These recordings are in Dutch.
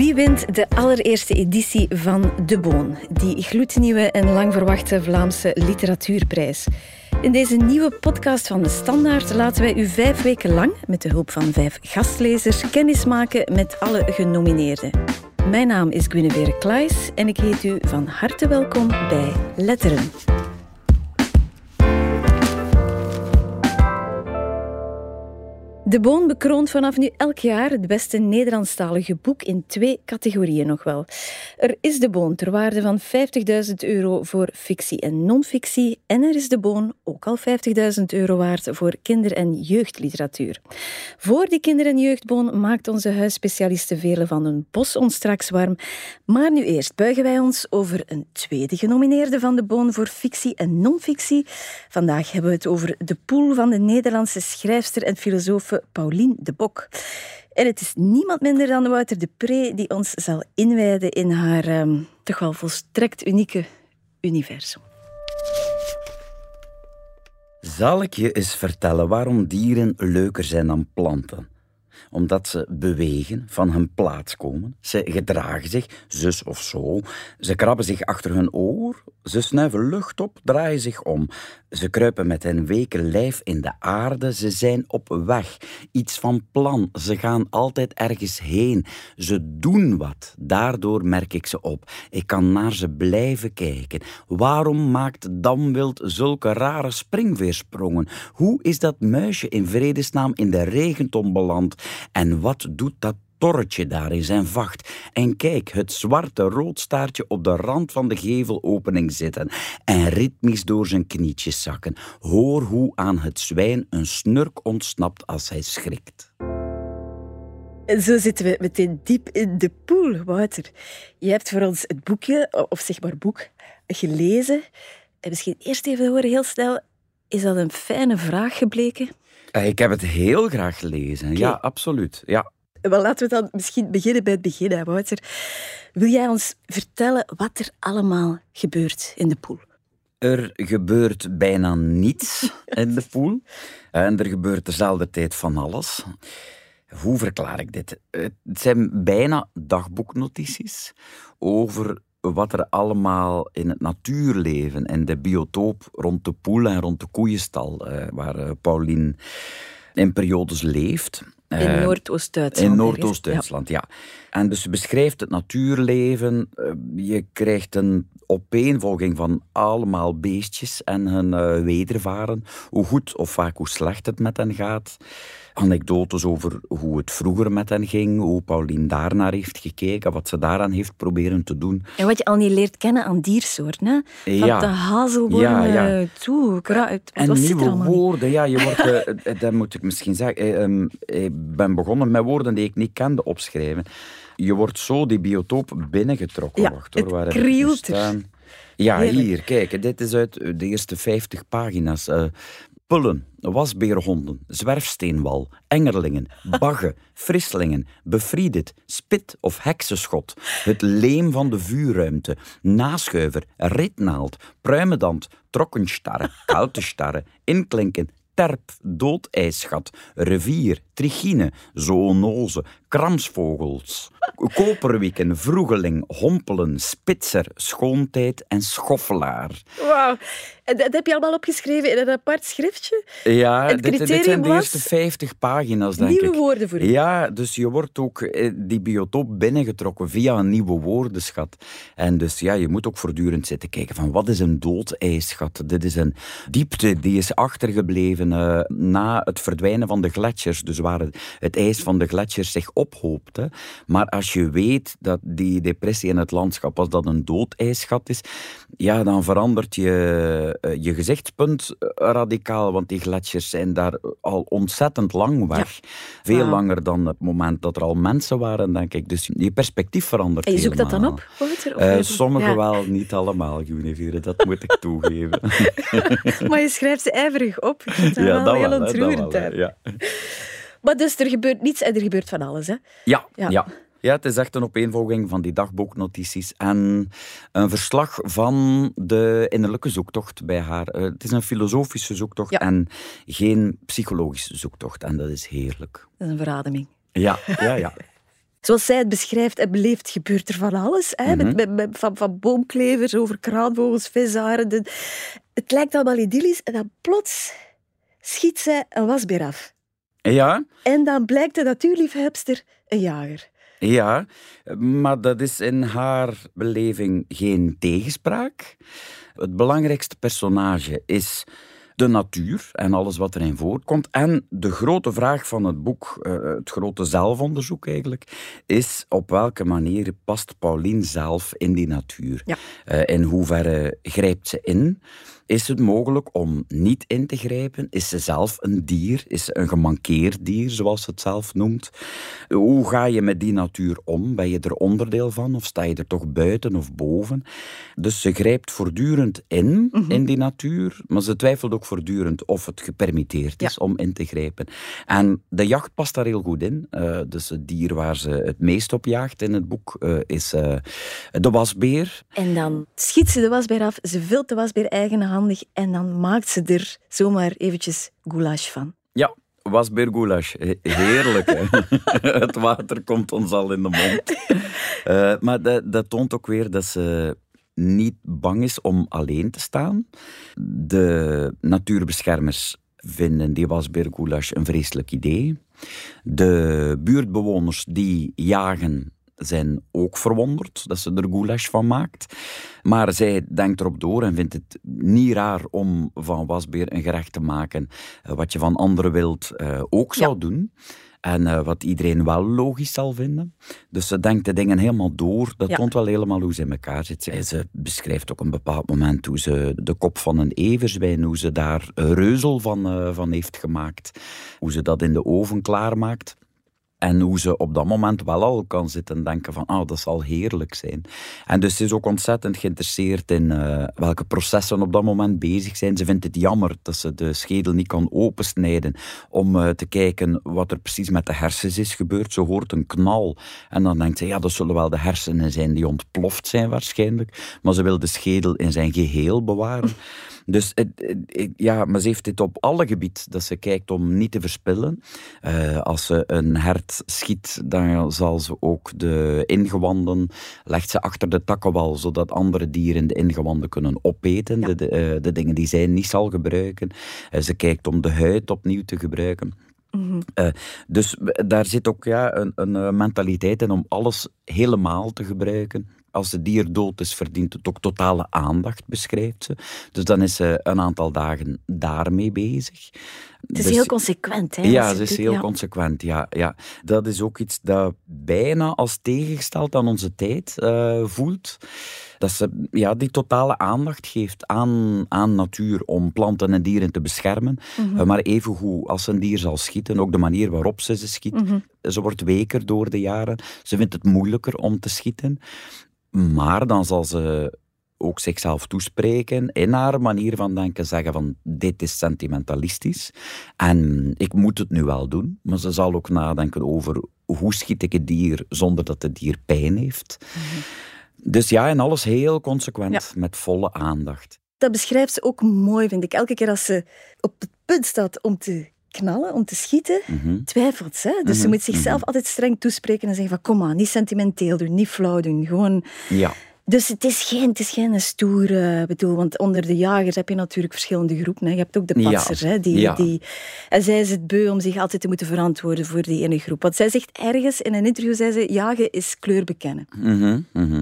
Wie wint de allereerste editie van De Boon, die gloednieuwe en lang verwachte Vlaamse literatuurprijs? In deze nieuwe podcast van De Standaard laten wij u vijf weken lang, met de hulp van vijf gastlezers, kennismaken met alle genomineerden. Mijn naam is Guinevere Klaes en ik heet u van harte welkom bij Letteren. De Boon bekroont vanaf nu elk jaar het beste Nederlandstalige boek in twee categorieën nog wel. Er is De Boon ter waarde van 50.000 euro voor fictie en non-fictie en er is De Boon ook al 50.000 euro waard voor kinder- en jeugdliteratuur. Voor die kinder- en jeugdboon maakt onze huisspecialiste Vele van een Bos ons straks warm. Maar nu eerst buigen wij ons over een tweede genomineerde van De Boon voor fictie en non-fictie. Vandaag hebben we het over de pool van de Nederlandse schrijfster en filosoof Paulien de Bok. En het is niemand minder dan Wouter de Pre die ons zal inwijden in haar um, toch wel volstrekt unieke universum. Zal ik je eens vertellen waarom dieren leuker zijn dan planten? Omdat ze bewegen, van hun plaats komen. Ze gedragen zich, zus of zo. Ze krabben zich achter hun oor, ze snuiven lucht op, draaien zich om. Ze kruipen met hun weke lijf in de aarde, ze zijn op weg. Iets van plan, ze gaan altijd ergens heen. Ze doen wat, daardoor merk ik ze op. Ik kan naar ze blijven kijken. Waarom maakt Damwild zulke rare springveersprongen? Hoe is dat muisje in vredesnaam in de regenton beland? En wat doet dat torretje daar in zijn vacht. En kijk, het zwarte roodstaartje op de rand van de gevelopening zitten en ritmisch door zijn knietjes zakken. Hoor hoe aan het zwijn een snurk ontsnapt als hij schrikt. Zo zitten we meteen diep in de pool, Wouter. Je hebt voor ons het boekje, of zeg maar boek, gelezen. En misschien eerst even horen, heel snel, is dat een fijne vraag gebleken? Eh, ik heb het heel graag gelezen. Ja, absoluut. Ja. Wel, laten we dan misschien beginnen bij het begin, Wouter. Wil jij ons vertellen wat er allemaal gebeurt in de pool? Er gebeurt bijna niets in de pool. En er gebeurt dezelfde tijd van alles. Hoe verklaar ik dit? Het zijn bijna dagboeknotities over wat er allemaal in het natuurleven en de biotoop rond de poel en rond de koeienstal, eh, waar uh, Paulien in periodes leeft. In uh, Noordoost-Duitsland. In Noordoost-Duitsland, ja. En dus beschrijft het natuurleven. je krijgt een opeenvolging van allemaal beestjes en hun wedervaren. Hoe goed of vaak hoe slecht het met hen gaat anekdotes over hoe het vroeger met hen ging, hoe Paulien daarnaar heeft gekeken, wat ze daaraan heeft proberen te doen. En wat je al niet leert kennen aan diersoorten, hè? Van ja. de ja, ja. toe, kruid. En nieuwe woorden, ja, je wordt, uh, dat moet ik misschien zeggen. Um, ik ben begonnen met woorden die ik niet kende opschrijven. Je wordt zo die biotoop binnengetrokken. Ja, Wacht, hoor, het waar krielt Ja, hier, kijk, dit is uit de eerste 50 pagina's. Uh, Pullen, wasbeerhonden, zwerfsteenwal, engerlingen, baggen, frislingen, befriedit, spit of heksenschot, het leem van de vuurruimte, naschuiver, ritnaald, pruimendand, trokkenstarre, koutestarre, inklinken, terp, doodijsgat, rivier, trigine, zoonose, kramsvogels, koperwieken, vroegeling, hompelen, spitser, schoontijd en schoffelaar. Wauw. En dat heb je allemaal opgeschreven in een apart schriftje? Ja, dit, dit, zijn de eerste 50 pagina's, denk nieuwe ik. Nieuwe woorden voor u. Ja, dus je wordt ook eh, die biotoop binnengetrokken via een nieuwe woordenschat. En dus ja, je moet ook voortdurend zitten kijken van wat is een doodijsgat? Dit is een diepte die is achtergebleven uh, na het verdwijnen van de gletsjers. Dus waar het, ijs van de gletsjers zich ophoopt. Hè. Maar als je weet dat die depressie in het landschap, als dat een doodijsgat is, ja, dan verandert je, uh, je gezichtspunt radicaal, want die gletsjers zijn daar al ontzettend lang weg. Veel langer dan het moment dat er al mensen waren, denk ik. Dus je perspectief verandert En je zoekt dat dan op, Uh, sommige wel, niet allemaal, Guinevere, dat moet ik toegeven. maar je schrijft ze ijverig op. Ik ja, wel heel ontroerend. Ja. Maar dus er gebeurt niets en er gebeurt van alles, hè? Ja, ja. ja. Ja, het is echt een opeenvolging van die dagboeknotities en een verslag van de innerlijke zoektocht bij haar. Eh, het is een filosofische zoektocht en geen psychologische zoektocht. En dat is heerlijk. Dat is een verademing. Ja, ja, ja. Zoals zij het beschrijft en beleeft, gebeurt er van alles. Hè? Mhm. met, met, van, van boomklevers over kraanvogels, visaren. De, het lijkt allemaal idyllisch en dan plots schiet zij een wasbeer af. Ja, En dan blijkt de natuurliefhebster een jager. ja, maar dat is in haar beleving geen tegenspraak. Het belangrijkste personage is de natuur en alles wat erin voorkomt. En de grote vraag van het boek, eh, het grote zelfonderzoek eigenlijk, is op welke manier past Pauline zelf in die natuur? Ja. Eh, in hoeverre grijpt ze in? Is het mogelijk om niet in te grijpen? Is ze zelf een dier? Is ze een gemankeerd dier, zoals ze het zelf noemt? Hoe ga je met die natuur om? Ben je er onderdeel van of sta je er toch buiten of boven? Dus ze grijpt voortdurend in, Mhm. in die natuur, maar ze twijfelt ook voortdurend of het gepermitteerd is om in te grijpen. En de jacht past daar heel goed in. Eh, dus het dier waar ze het meest op jaagt in het boek eh, is eh, de wasbeer. En dan schiet ze de wasbeer af, ze vult de wasbeer en dan maakt ze er zomaar eventjes goulash van. Ja, wasbeergoulash. He- Heerlijk, hè? Het water komt ons al in de mond. Eh, maar dat, dat toont ook weer dat ze niet bang is om alleen te staan. De natuurbeschermers vinden die wasbeergoulash een vreselijk idee. De buurtbewoners die jagen zijn ook verwonderd dat ze er goulash van maakt. Maar zij denkt erop door en vindt het niet raar om van wasbeer een gerecht te maken eh, wat je van andere wild eh, ook zou doen. En eh, wat iedereen wel logisch zal vinden. Dus ze denkt de dingen helemaal door. Dat Ja. toont wel helemaal hoe ze in elkaar zit. Ze, ze beschrijft ook een bepaald moment hoe ze de kop van een everzwijn, hoe ze daar een reuzel van, van heeft gemaakt. Hoe ze dat in de oven klaarmaakt. En hoe ze op dat moment wel al kan zitten denken van, ah, dat zal heerlijk zijn. En dus ze is ook ontzettend geïnteresseerd in eh, welke processen op dat moment bezig zijn. Ze vindt het jammer dat ze de schedel niet kan opensnijden om eh, te kijken wat er precies met de hersens is gebeurd. Ze hoort een knal en dan denkt ze, ja, dat zullen wel de hersenen zijn die ontploft zijn waarschijnlijk. Maar ze wil de schedel in zijn geheel bewaren. Dus ja, maar ze heeft dit op alle gebied dat ze kijkt om niet te verspillen. Eh, als ze een hert schiet, dan zal ze ook de ingewanden, legt ze achter de takkenwal, zodat andere dieren de ingewanden kunnen opeten, de, de, eh, de dingen die zij niet zal gebruiken. Eh, ze kijkt om de huid opnieuw te gebruiken. Eh, dus daar zit ook ja, een, een mentaliteit in om alles helemaal te gebruiken. Als het dier dood is, verdient het ook totale aandacht, beschrijft ze. Dus dan is ze een aantal dagen daarmee bezig. Het is Dus- heel consequent. Hè, ja, ze is doet, heel ja. consequent. Ja, ja. Dat is ook iets dat bijna als tegengesteld aan onze tijd eh, voelt. Dat ze ja, die totale aandacht geeft aan, aan natuur om planten en dieren te beschermen. Mhm. Eh, maar evengoed als een dier zal schieten, ook de manier waarop ze ze schiet. Mhm. Ze wordt weker door de jaren. Ze vindt het moeilijker om te schieten. Maar dan zal ze ook zichzelf toespreken in haar manier van denken, zeggen van dit is sentimentalistisch en ik moet het nu wel doen. Maar ze zal ook nadenken over hoe schiet ik het dier zonder dat het dier pijn heeft. Dus ja, en alles heel consequent, met volle aandacht. Dat beschrijft ze ook mooi, vind ik. Elke keer als ze op het punt staat om te knallen, om te schieten, Mhm. twijfelt ze. Dus ze Mhm, moet zichzelf mhm. altijd streng toespreken en zeggen van kom aan, niet sentimenteel doen, niet flauw doen. Gewoon... Ja. Dus het is geen, het is geen stoere bedoel, want onder de jagers heb je natuurlijk verschillende groepen. Hè. Je hebt ook de Ja, patsers. Hè, die, ja. die, en zij is het beu om zich altijd te moeten verantwoorden voor die ene groep. Want zij zegt ergens in een interview, zei ze, jagen is kleur bekennen.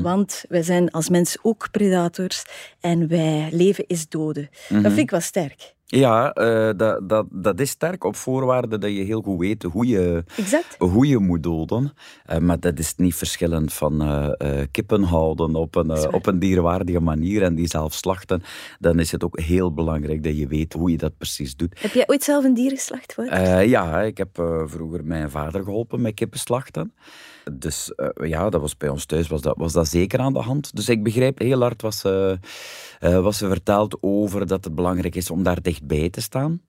Want wij zijn als mens ook predators en wij leven is doden. Dat vind ik wel sterk. Ja, eh, dat, dat, dat is sterk op voorwaarde dat je heel goed weet hoe je, Exact. hoe je moet doden. Eh, maar dat is niet verschillend van eh, kippen houden op een, op een dierwaardige manier en die zelf slachten. Dan is het ook heel belangrijk dat je weet hoe je dat precies doet. Heb jij ooit zelf een dier geslacht? Ja, ik heb vroeger mijn vader geholpen met kippenslachten. Dus eh, ja, dat was bij ons thuis was dat, was dat zeker aan de hand. Dus ik begrijp heel hard wat ze, eh, wat ze vertelt over dat het belangrijk is om daar dichtbij te staan.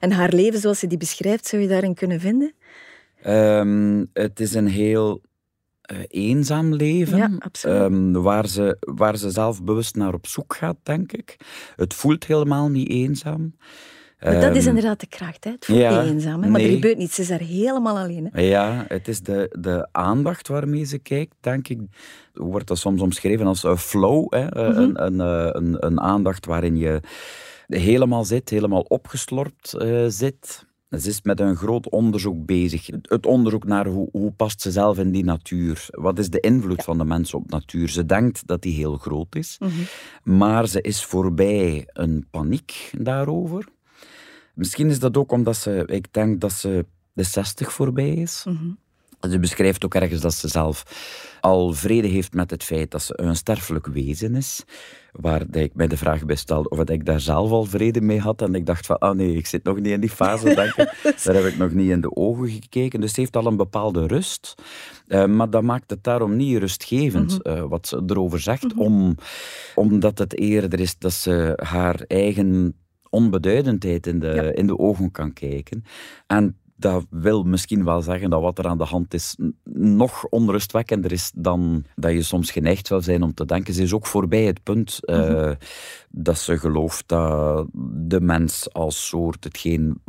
En haar leven zoals ze die beschrijft, zou je daarin kunnen vinden? Ehm, het is een heel eh, eenzaam leven. Ja, absoluut. Ehm, waar, ze, waar ze zelf bewust naar op zoek gaat, denk ik. Het voelt helemaal niet eenzaam. Maar dat is Ehm, inderdaad de kracht, hè? het voelt ja, eenzaam. Hè? Maar er gebeurt niets, ze is daar helemaal alleen. Hè? Ja, het is de, de aandacht waarmee ze kijkt, denk ik. Wordt dat soms omschreven als een flow? Hè? Eh, Mhm. een, een, eh, een, een aandacht waarin je helemaal zit, helemaal opgeslorpt eh, zit. Ze is met een groot onderzoek bezig. Het onderzoek naar hoe, hoe past ze zelf in die natuur. Wat is de invloed van de mens op natuur? Ze denkt dat die heel groot is. Mhm. Maar ze is voorbij een paniek daarover. Misschien is dat ook omdat ze, ik denk dat ze de 60 voorbij is. Mhm. Ze beschrijft ook ergens dat ze zelf al vrede heeft met het feit dat ze een sterfelijk wezen is. Waar dat ik mij de vraag bij stelde of dat ik daar zelf al vrede mee had. En ik dacht van, ah nee, ik zit nog niet in die fase, denk ik. Daar heb ik nog niet in de ogen gekeken. Dus ze heeft al een bepaalde rust. Eh, maar dat maakt het daarom niet rustgevend, eh, wat ze erover zegt. om, omdat het eerder is dat ze haar eigen onbeduidendheid in de, Ja. in de ogen kan kijken. En dat wil misschien wel zeggen dat wat er aan de hand is nog onrustwekkender is dan dat je soms geneigd zou zijn om te denken. Ze is ook voorbij het punt eh, dat ze gelooft dat de mens als soort hetgeen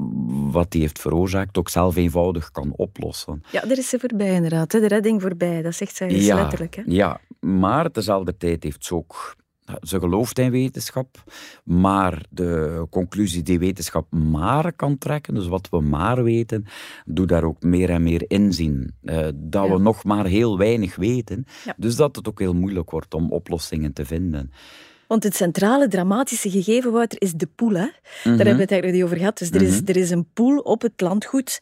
wat die heeft veroorzaakt ook zelf eenvoudig kan oplossen. Ja, daar is ze voorbij inderdaad. Hè? De redding voorbij, dat zegt zij dus ja, letterlijk. Hè? ja, maar tezelfde tijd heeft ze ook... Ze gelooft in wetenschap, maar de conclusie die wetenschap maar kan trekken, dus wat we maar weten, doet daar ook meer en meer inzien. Eh, dat Ja. we nog maar heel weinig weten, Ja. dus dat het ook heel moeilijk wordt om oplossingen te vinden. Want het centrale dramatische gegeven, Wouter, is de poel. Hè? Mhm. Daar hebben we het eigenlijk niet over gehad. Dus er, is, er is een poel op het landgoed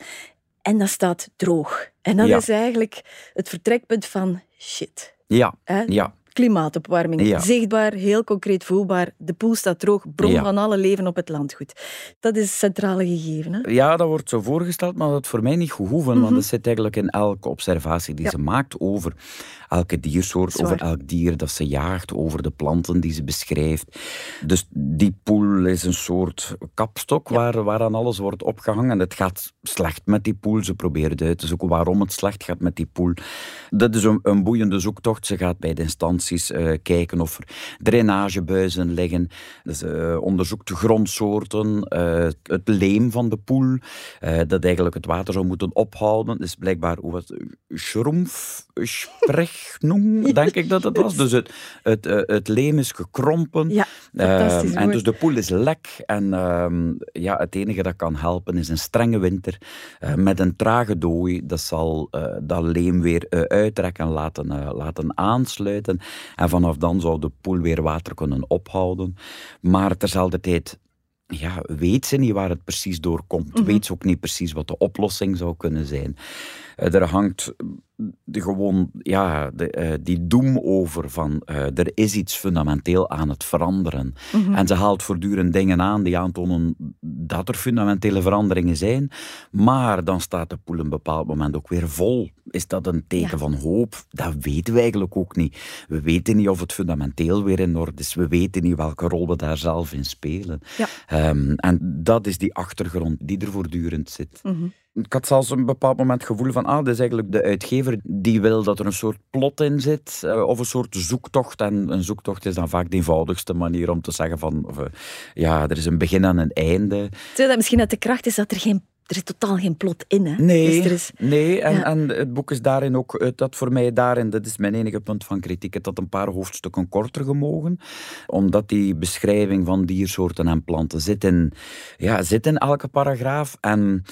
en dat staat droog. En dat Ja. is eigenlijk het vertrekpunt van shit. Ja, ja, Klimaatopwarming. Ja. Zichtbaar, heel concreet voelbaar. De poel staat droog, bron Ja. van alle leven op het landgoed. Dat is het centrale gegeven. Hè? Ja, dat wordt zo voorgesteld, maar dat voor mij niet goed hoeven, want dat zit eigenlijk in elke observatie die Mhm. Ja. ze maakt over elke diersoort, over elk dier dat ze jaagt, over de planten die ze beschrijft. Dus die poel is een soort kapstok waar, waaraan alles wordt opgehangen. En het gaat slecht met die poel. Ze proberen het uit te zoeken waarom het slecht gaat met die poel. Dat is een, een boeiende zoektocht. Ze gaat bij de instanties eh, kijken of er drainagebuizen liggen. Dus, eh, onderzoekt de grondsoorten, eh, het leem van de poel, dat eigenlijk het water zou moeten ophouden. Dus blijkbaar, hoe was het? Schroemf, Sprechnung, denk ik dat het was. Dus het, het, het leem is gekrompen. Ja, fantastisch Ehm, en dus de poel is lek. En ehm, ja, het enige dat kan helpen is een strenge winter met een trage dooi. Dat zal dat leem weer uittrekken en laten, laten aansluiten. En vanaf dan zou de poel weer water kunnen ophouden. Maar terzelfde tijd ja, weet ze niet waar het precies door komt. Mhm. Weet ze ook niet precies wat de oplossing zou kunnen zijn. Eh, er hangt de, gewoon ja, de, eh, die doem over van eh, er is iets fundamenteel aan het veranderen. Mhm. En ze haalt voortdurend dingen aan die aantonen dat er fundamentele veranderingen zijn. Maar dan staat de poel een bepaald moment ook weer vol. Is dat een teken Ja. van hoop? Dat weten we eigenlijk ook niet. We weten niet of het fundamenteel weer in orde is. We weten niet welke rol we daar zelf in spelen. Ja. Ehm, en dat is die achtergrond die er voortdurend zit. Mhm. Ik had zelfs een bepaald moment het gevoel van, ah, dat is eigenlijk de uitgever die wil dat er een soort plot in zit, eh, of een soort zoektocht. En een zoektocht is dan vaak de eenvoudigste manier om te zeggen van, of, eh, ja, er is een begin en een einde. Terwijl dat misschien uit de kracht is dat er geen... Er is totaal geen plot in, hè? Nee, Dus is... nee en, Ja. en het boek is daarin ook, eh, dat voor mij daarin, dat is mijn enige punt van kritiek, het had een paar hoofdstukken korter gemogen, omdat die beschrijving van diersoorten en planten zit in, ja, zit in elke paragraaf en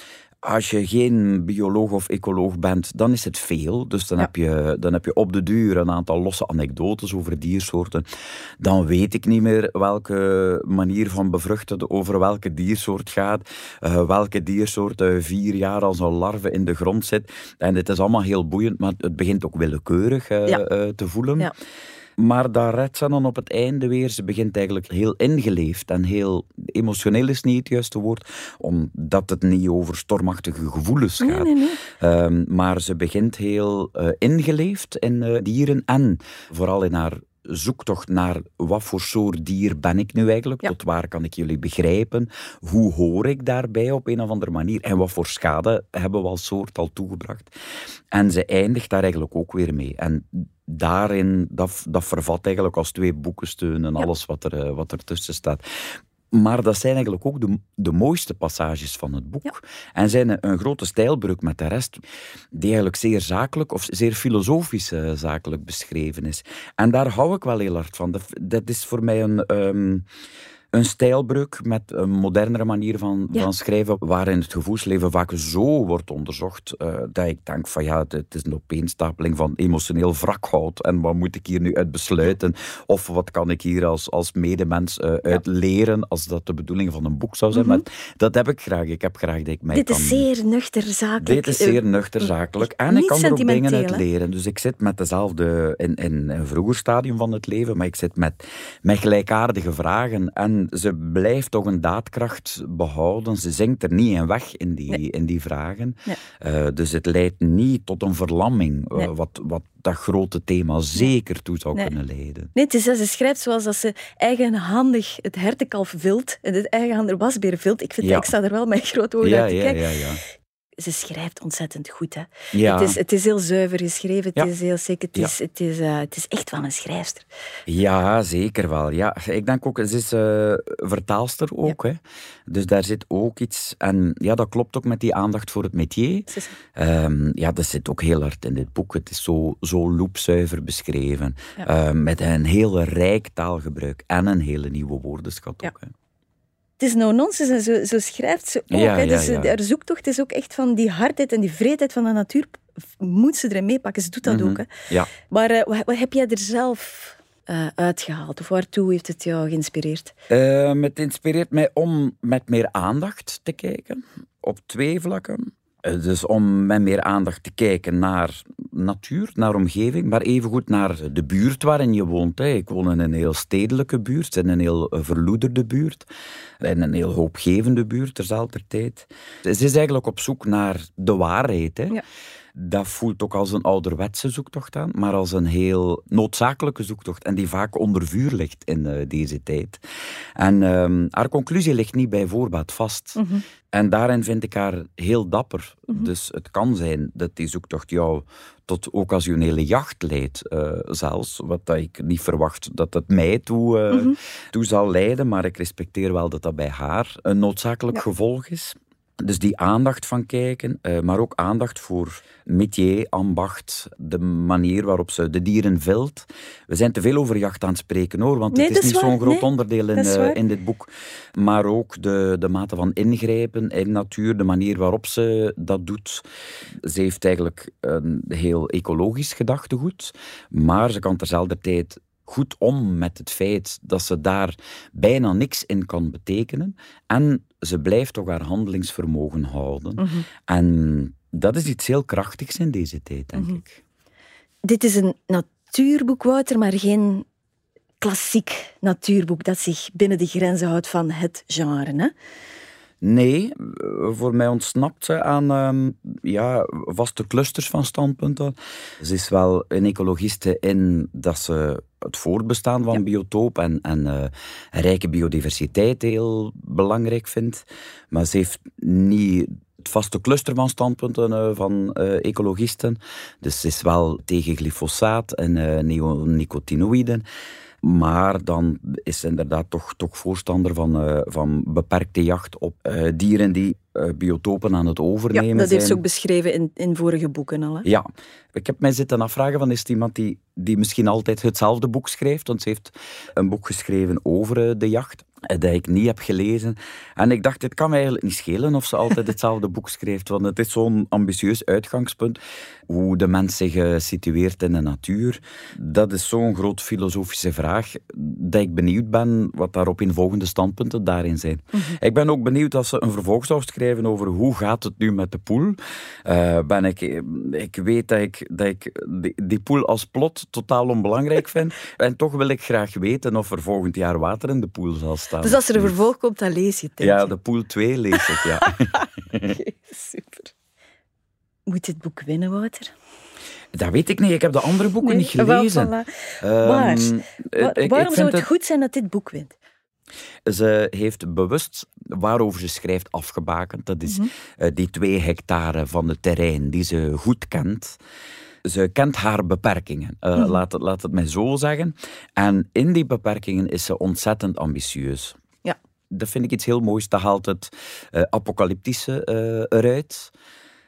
als je geen bioloog of ecoloog bent, dan is het veel. Dus dan, Ja. heb je, dan heb je op de duur een aantal losse anekdotes over diersoorten. Dan weet ik niet meer welke manier van bevruchten over welke diersoort gaat. eh, welke diersoort eh, vier jaar als een larve in de grond zit. En het is allemaal heel boeiend, maar het begint ook willekeurig Ja. eh, te voelen. Ja. Maar daar redt ze dan op het einde weer. Ze begint eigenlijk heel ingeleefd en heel emotioneel is niet het juiste woord, omdat het niet over stormachtige gevoelens gaat. nee, nee. Ehm, maar ze begint heel eh, ingeleefd in eh, dieren en vooral in haar zoektocht naar wat voor soort dier ben ik nu eigenlijk, Ja. tot waar kan ik jullie begrijpen, hoe hoor ik daarbij op een of andere manier en wat voor schade hebben we als soort al toegebracht. En ze eindigt daar eigenlijk ook weer mee. En daarin, dat, dat vervat eigenlijk als twee boekensteunen Ja. alles wat er, eh, wat er tussen staat. Maar dat zijn eigenlijk ook de, de mooiste passages van het boek. En zijn een, een, grote stijlbreuk met de rest, die eigenlijk zeer zakelijk of zeer filosofisch uh, zakelijk beschreven is. En daar hou ik wel heel hard van. Dat, dat is voor mij een. Um, een stijlbreuk met een modernere manier van, van schrijven, waarin het gevoelsleven vaak zo wordt onderzocht, uh, dat ik denk van ja, het, is een opeenstapeling van emotioneel wrakhout en wat moet ik hier nu uit besluiten? Of wat kan ik hier als, als medemens uh, uit leren, als dat de bedoeling van een boek zou zijn? Mhm. Maar dat heb ik graag. Ik heb graag dat ik mij Dit kan... is zeer nuchter zakelijk. Dit is zeer nuchter zakelijk. En ik kan er ook dingen uit leren. Dus ik zit met dezelfde, in, in een vroeger stadium van het leven, maar ik zit met, met gelijkaardige vragen en ze blijft toch een daadkracht behouden. Ze zingt er niet in weg in die, in die vragen. Uh, dus het leidt niet tot een verlamming, uh, wat, wat dat grote thema zeker toe zou kunnen leiden. Nee, het is, ze schrijft zoals dat ze eigenhandig het hertenkalf vilt en het eigenhandig wasbeer vilt. Ik, vind, ja. ik sta er wel uit te kijken. Ja, ja, ja ze schrijft ontzettend goed. Hè. Ja. Het, is, het is heel zuiver geschreven, het is heel zeker. Het, is, het, is, uh, het is echt van een schrijfster. Ja, zeker wel. Ja. Ik denk ook, ze is uh, vertaalster ook. Hè. Dus daar zit ook iets. En ja, dat klopt ook met die aandacht voor het métier. Um, ja, dat zit ook heel hard in dit boek. Het is zo, zo loepzuiver beschreven. Uh, met een heel rijk taalgebruik en een hele nieuwe woordenschat ook. Hè het is no nonsense en zo, zo schrijft ze ook. Ja, dus ja, haar zoektocht is ook echt van die hardheid en die vreedheid van de natuur. Moet ze erin meepakken. Ze doet dat mhm. ook. Hè. Ja. Maar uh, wat, heb jij er zelf uh, uitgehaald? Of waartoe heeft het jou geïnspireerd? Uh, het inspireert mij om met meer aandacht te kijken. Op twee vlakken. Dus om met meer aandacht te kijken naar natuur, naar omgeving, maar evengoed naar de buurt waarin je woont. Ik woon in een heel stedelijke buurt, in een heel verloederde buurt, in een heel hoopgevende buurt terzelfde tijd. Ze is eigenlijk op zoek naar de waarheid. Hè. Ja dat voelt ook als een ouderwetse zoektocht aan, maar als een heel noodzakelijke zoektocht en die vaak onder vuur ligt in uh, deze tijd. En um, haar conclusie ligt niet bij voorbaat vast. Mm -hmm. En daarin vind ik haar heel dapper. Mm -hmm. Dus het kan zijn dat die zoektocht jou tot occasionele jacht leidt, uh, zelfs. Wat dat ik niet verwacht dat het mij toe, uh, mm -hmm. toe zal leiden, maar ik respecteer wel dat dat bij haar een noodzakelijk ja. gevolg is. Dus die aandacht van kijken, uh, maar ook aandacht voor métier, ambacht, de manier waarop ze de dieren vilt. We zijn te veel over jacht aan het spreken hoor, want nee, het is, is niet zo'n groot nee, onderdeel in, uh, in dit boek. Maar ook de, de mate van ingrijpen in natuur, de manier waarop ze dat doet. Ze heeft eigenlijk een heel ecologisch gedachtegoed, maar ze kan terzelfde tijd goed om met het feit dat ze daar bijna niks in kan betekenen. En ze blijft toch haar handelingsvermogen houden. Mm -hmm. En dat is iets heel krachtigs in deze tijd, denk mm -hmm. ik. Dit is een natuurboek, Wouter, maar geen klassiek natuurboek dat zich binnen de grenzen houdt van het genre. Hè? Nee, voor mij ontsnapt ze aan um, ja, vaste clusters van standpunten. Ze is wel een ecologiste in dat ze het voortbestaan van ja. biotoop en, en uh, rijke biodiversiteit heel belangrijk vindt. Maar ze heeft niet het vaste cluster van standpunten uh, van uh, ecologisten. Dus ze is wel tegen glyfosaat en neonicotinoïden. Maar dan is ze inderdaad toch, toch voorstander van, uh, van beperkte jacht op uh, dieren die uh, biotopen aan het overnemen zijn. Ja, dat heeft ze ook beschreven in, in vorige boeken al. Hè? Ja, ik heb mij zitten afvragen van is het iemand die, die misschien altijd hetzelfde boek schrijft? Want ze heeft een boek geschreven over de jacht dat ik niet heb gelezen. En ik dacht, het kan me eigenlijk niet schelen of ze altijd hetzelfde boek schrijft, want het is zo'n ambitieus uitgangspunt. Hoe de mens zich uh, situeert in de natuur, dat is zo'n groot filosofische vraag, dat ik benieuwd ben wat daarop in volgende standpunten daarin zijn. Mm -hmm. Ik ben ook benieuwd als ze een vervolg zou schrijven over hoe gaat het nu met de poel. Uh, ben ik, ik weet dat ik, dat ik die, die poel als plot totaal onbelangrijk vind, en toch wil ik graag weten of er volgend jaar water in de poel zal staan. Dus als er een vervolg komt, dan lees je het. Ja, de pool 2 lees ik, ja. okay, super. Moet dit boek winnen, Wouter? Dat weet ik niet. Ik heb de andere boeken nee, niet gelezen. Wel, voilà. um, Waar? Ik, waarom ik zou het goed zijn dat dit boek wint? Ze heeft bewust waarover ze schrijft afgebakend. Dat is mm -hmm. uh, die twee hectare van het terrein die ze goed kent ze kent haar beperkingen, uh, mm -hmm. laat, het, laat het mij zo zeggen. En in die beperkingen is ze ontzettend ambitieus. Ja. dat vind ik iets heel moois. Dat haalt het uh, apocalyptische uh, eruit.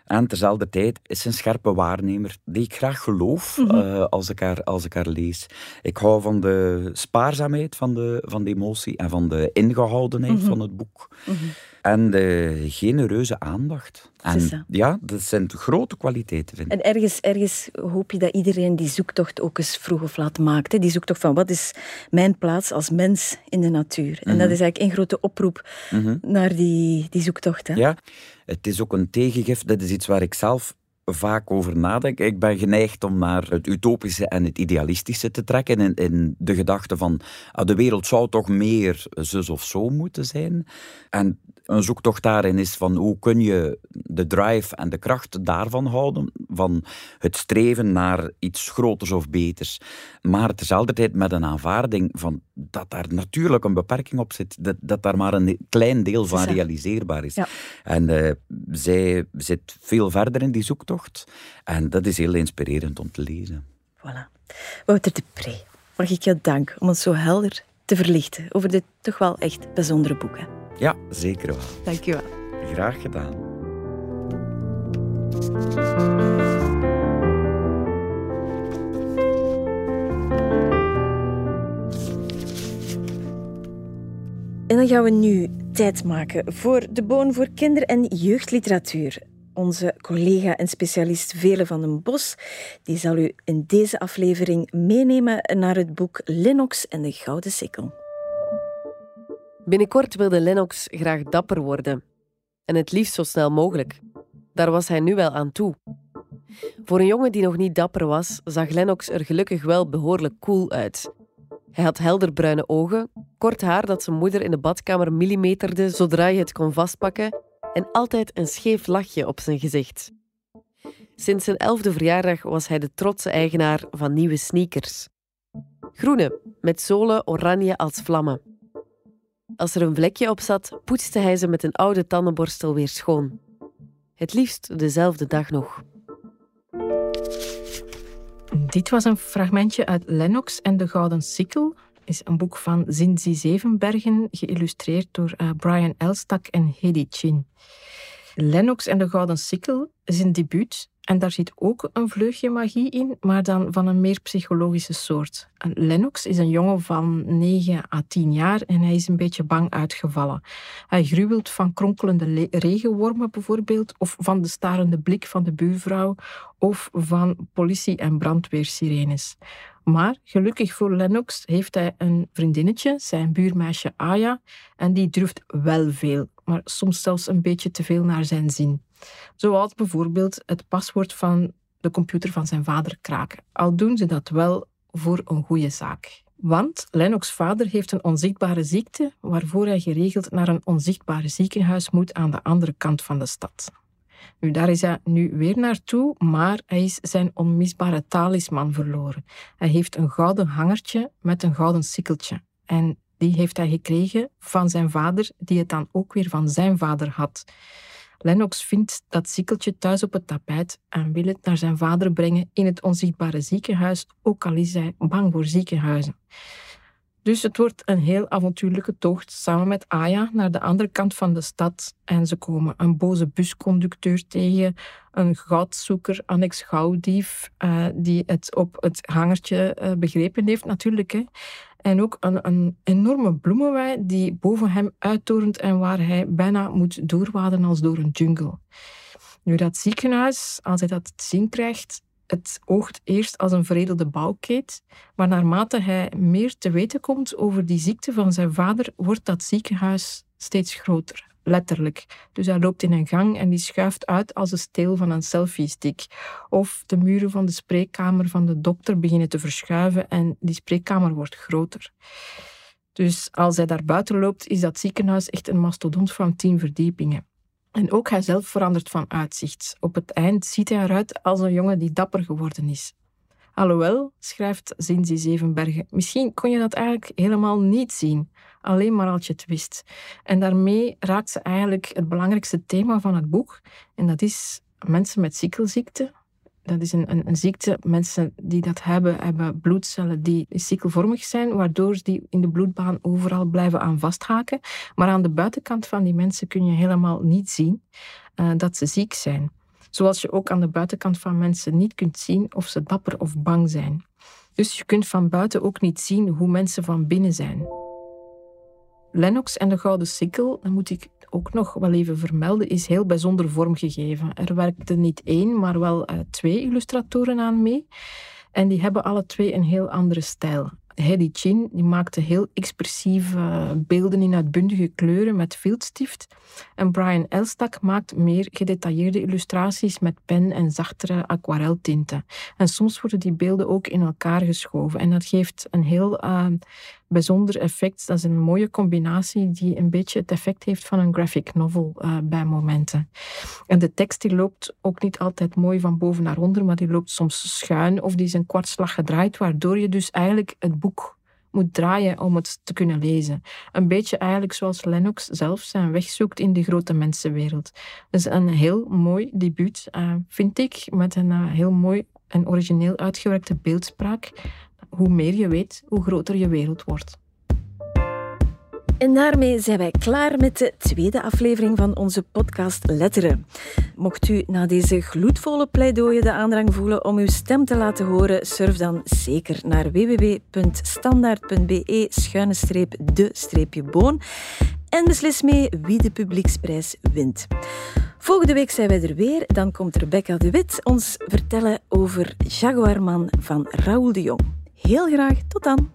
En terzelfde tijd is een scherpe waarnemer die ik graag geloof mm als, ik haar, als ik haar lees. Ik hou van de spaarzaamheid van de, van de emotie en van de ingehoudenheid mhm. van het boek. Mhm. En de genereuze aandacht. En ja, dat zijn grote kwaliteiten, vind ik. En ergens, ergens hoop je dat iedereen die zoektocht ook eens vroeg of laat maakt. Hè? Die zoektocht van wat is mijn plaats als mens in de natuur. En dat mhm. is eigenlijk een grote oproep naar die, die zoektocht. Hè? Ja, het is ook een tegengif. Dat is iets waar ik zelf vaak over nadenk. Ik ben geneigd om naar het utopische en het idealistische te trekken. In, in de gedachte van ah, de wereld zou toch meer zus of zo moeten zijn. En een zoektocht daarin is van hoe kun je de drive en de kracht daarvan houden, van het streven naar iets groters of beters. Maar tezelfde tijd met een aanvaarding van dat daar natuurlijk een beperking op zit, dat, dat daar maar een klein deel van realiseerbaar is. En uh, zij zit veel verder in die zoektocht en dat is heel inspirerend om te lezen. Voilà. Wouter de Pre, mag ik je danken om het zo helder te verlichten over dit toch wel echt bijzondere boek. Ja, zeker wel. Dank je wel. Graag gedaan. En dan gaan we nu tijd maken voor de Boon voor kinder- en jeugdliteratuur. Onze collega en specialist Vele van den Bos die zal u in deze aflevering meenemen naar het boek Lennox en de Gouden Sikkel. Binnenkort wilde Lennox graag dapper worden. En het liefst zo snel mogelijk. Daar was hij nu wel aan toe. Voor een jongen die nog niet dapper was, zag Lennox er gelukkig wel behoorlijk cool uit. Hij had helderbruine ogen, kort haar dat zijn moeder in de badkamer millimeterde zodra je het kon vastpakken en altijd een scheef lachje op zijn gezicht. Sinds zijn elfde verjaardag was hij de trotse eigenaar van nieuwe sneakers. Groene, met zolen oranje als vlammen. Als er een vlekje op zat, poetste hij ze met een oude tandenborstel weer schoon. Het liefst dezelfde dag nog. Dit was een fragmentje uit Lennox en de Gouden Sikkel. is een boek van Zinzi Zevenbergen, geïllustreerd door uh, Brian Elstak en Hedy Chin. Lennox en de Gouden Sikkel is een debuut en daar zit ook een vleugje magie in, maar dan van een meer psychologische soort. Lennox is een jongen van 9 à 10 jaar en hij is een beetje bang uitgevallen. Hij gruwelt van kronkelende regenwormen bijvoorbeeld, of van de starende blik van de buurvrouw, of van politie- en brandweersirenes. Maar gelukkig voor Lennox heeft hij een vriendinnetje, zijn buurmeisje Aya, en die durft wel veel, maar soms zelfs een beetje te veel naar zijn zin. Zoals bijvoorbeeld het paswoord van de computer van zijn vader kraken. Al doen ze dat wel voor een goede zaak. Want Lennox' vader heeft een onzichtbare ziekte, waarvoor hij geregeld naar een onzichtbare ziekenhuis moet aan de andere kant van de stad. Nu, daar is hij nu weer naartoe, maar hij is zijn onmisbare talisman verloren. Hij heeft een gouden hangertje met een gouden sikkeltje. En die heeft hij gekregen van zijn vader, die het dan ook weer van zijn vader had. Lennox vindt dat sikkeltje thuis op het tapijt en wil het naar zijn vader brengen in het onzichtbare ziekenhuis, ook al is hij bang voor ziekenhuizen. Dus het wordt een heel avontuurlijke tocht samen met Aya naar de andere kant van de stad. En ze komen een boze busconducteur tegen, een goudzoeker, annex gauwdief, uh, die het op het hangertje uh, begrepen heeft natuurlijk. Hè. En ook een, een enorme bloemenwei die boven hem uittorent en waar hij bijna moet doorwaden als door een jungle. Nu, dat ziekenhuis, als hij dat te zien krijgt, het oogt eerst als een veredelde bouwkeet, maar naarmate hij meer te weten komt over die ziekte van zijn vader, wordt dat ziekenhuis steeds groter letterlijk. Dus hij loopt in een gang en die schuift uit als de steel van een selfie-stick. Of de muren van de spreekkamer van de dokter beginnen te verschuiven en die spreekkamer wordt groter. Dus als hij daar buiten loopt, is dat ziekenhuis echt een mastodont van tien verdiepingen. En ook hij zelf verandert van uitzicht. Op het eind ziet hij eruit als een jongen die dapper geworden is. Alhoewel, schrijft Zinzi Zevenbergen, misschien kon je dat eigenlijk helemaal niet zien, alleen maar als je het wist. En daarmee raakt ze eigenlijk het belangrijkste thema van het boek, en dat is mensen met ziekelziekte, Dat is een, een, een, ziekte. Mensen die dat hebben, hebben bloedcellen die sikkelvormig zijn, waardoor die in de bloedbaan overal blijven aan vasthaken. Maar aan de buitenkant van die mensen kun je helemaal niet zien uh, dat ze ziek zijn. Zoals je ook aan de buitenkant van mensen niet kunt zien of ze dapper of bang zijn. Dus je kunt van buiten ook niet zien hoe mensen van binnen zijn. Lennox en de Gouden Sikkel, dat moet ik ook nog wel even vermelden, is heel bijzonder vormgegeven. Er werkten niet één, maar wel uh, twee illustratoren aan mee. En die hebben alle twee een heel andere stijl. Hedy Chin die maakte heel expressieve beelden in uitbundige kleuren met viltstift. En Brian Elstak maakt meer gedetailleerde illustraties met pen en zachtere aquareltinten. En soms worden die beelden ook in elkaar geschoven. En dat geeft een heel uh, bijzonder effect. Dat is een mooie combinatie die een beetje het effect heeft van een graphic novel uh, bij momenten. En de tekst die loopt ook niet altijd mooi van boven naar onder, maar die loopt soms schuin of die is een kwartslag gedraaid, waardoor je dus eigenlijk het boek moet draaien om het te kunnen lezen. Een beetje eigenlijk zoals Lennox zelf zijn weg zoekt in de grote mensenwereld. Dus een heel mooi debuut, uh, vind ik, met een uh, heel mooi en origineel uitgewerkte beeldspraak hoe meer je weet, hoe groter je wereld wordt. En daarmee zijn wij klaar met de tweede aflevering van onze podcast Letteren. Mocht u na deze gloedvolle pleidooien de aandrang voelen om uw stem te laten horen, surf dan zeker naar www.standaard.be-de-boon en beslis mee wie de publieksprijs wint. Volgende week zijn wij er weer. Dan komt Rebecca de Wit ons vertellen over Jaguarman van Raoul de Jong heel graag tot dan!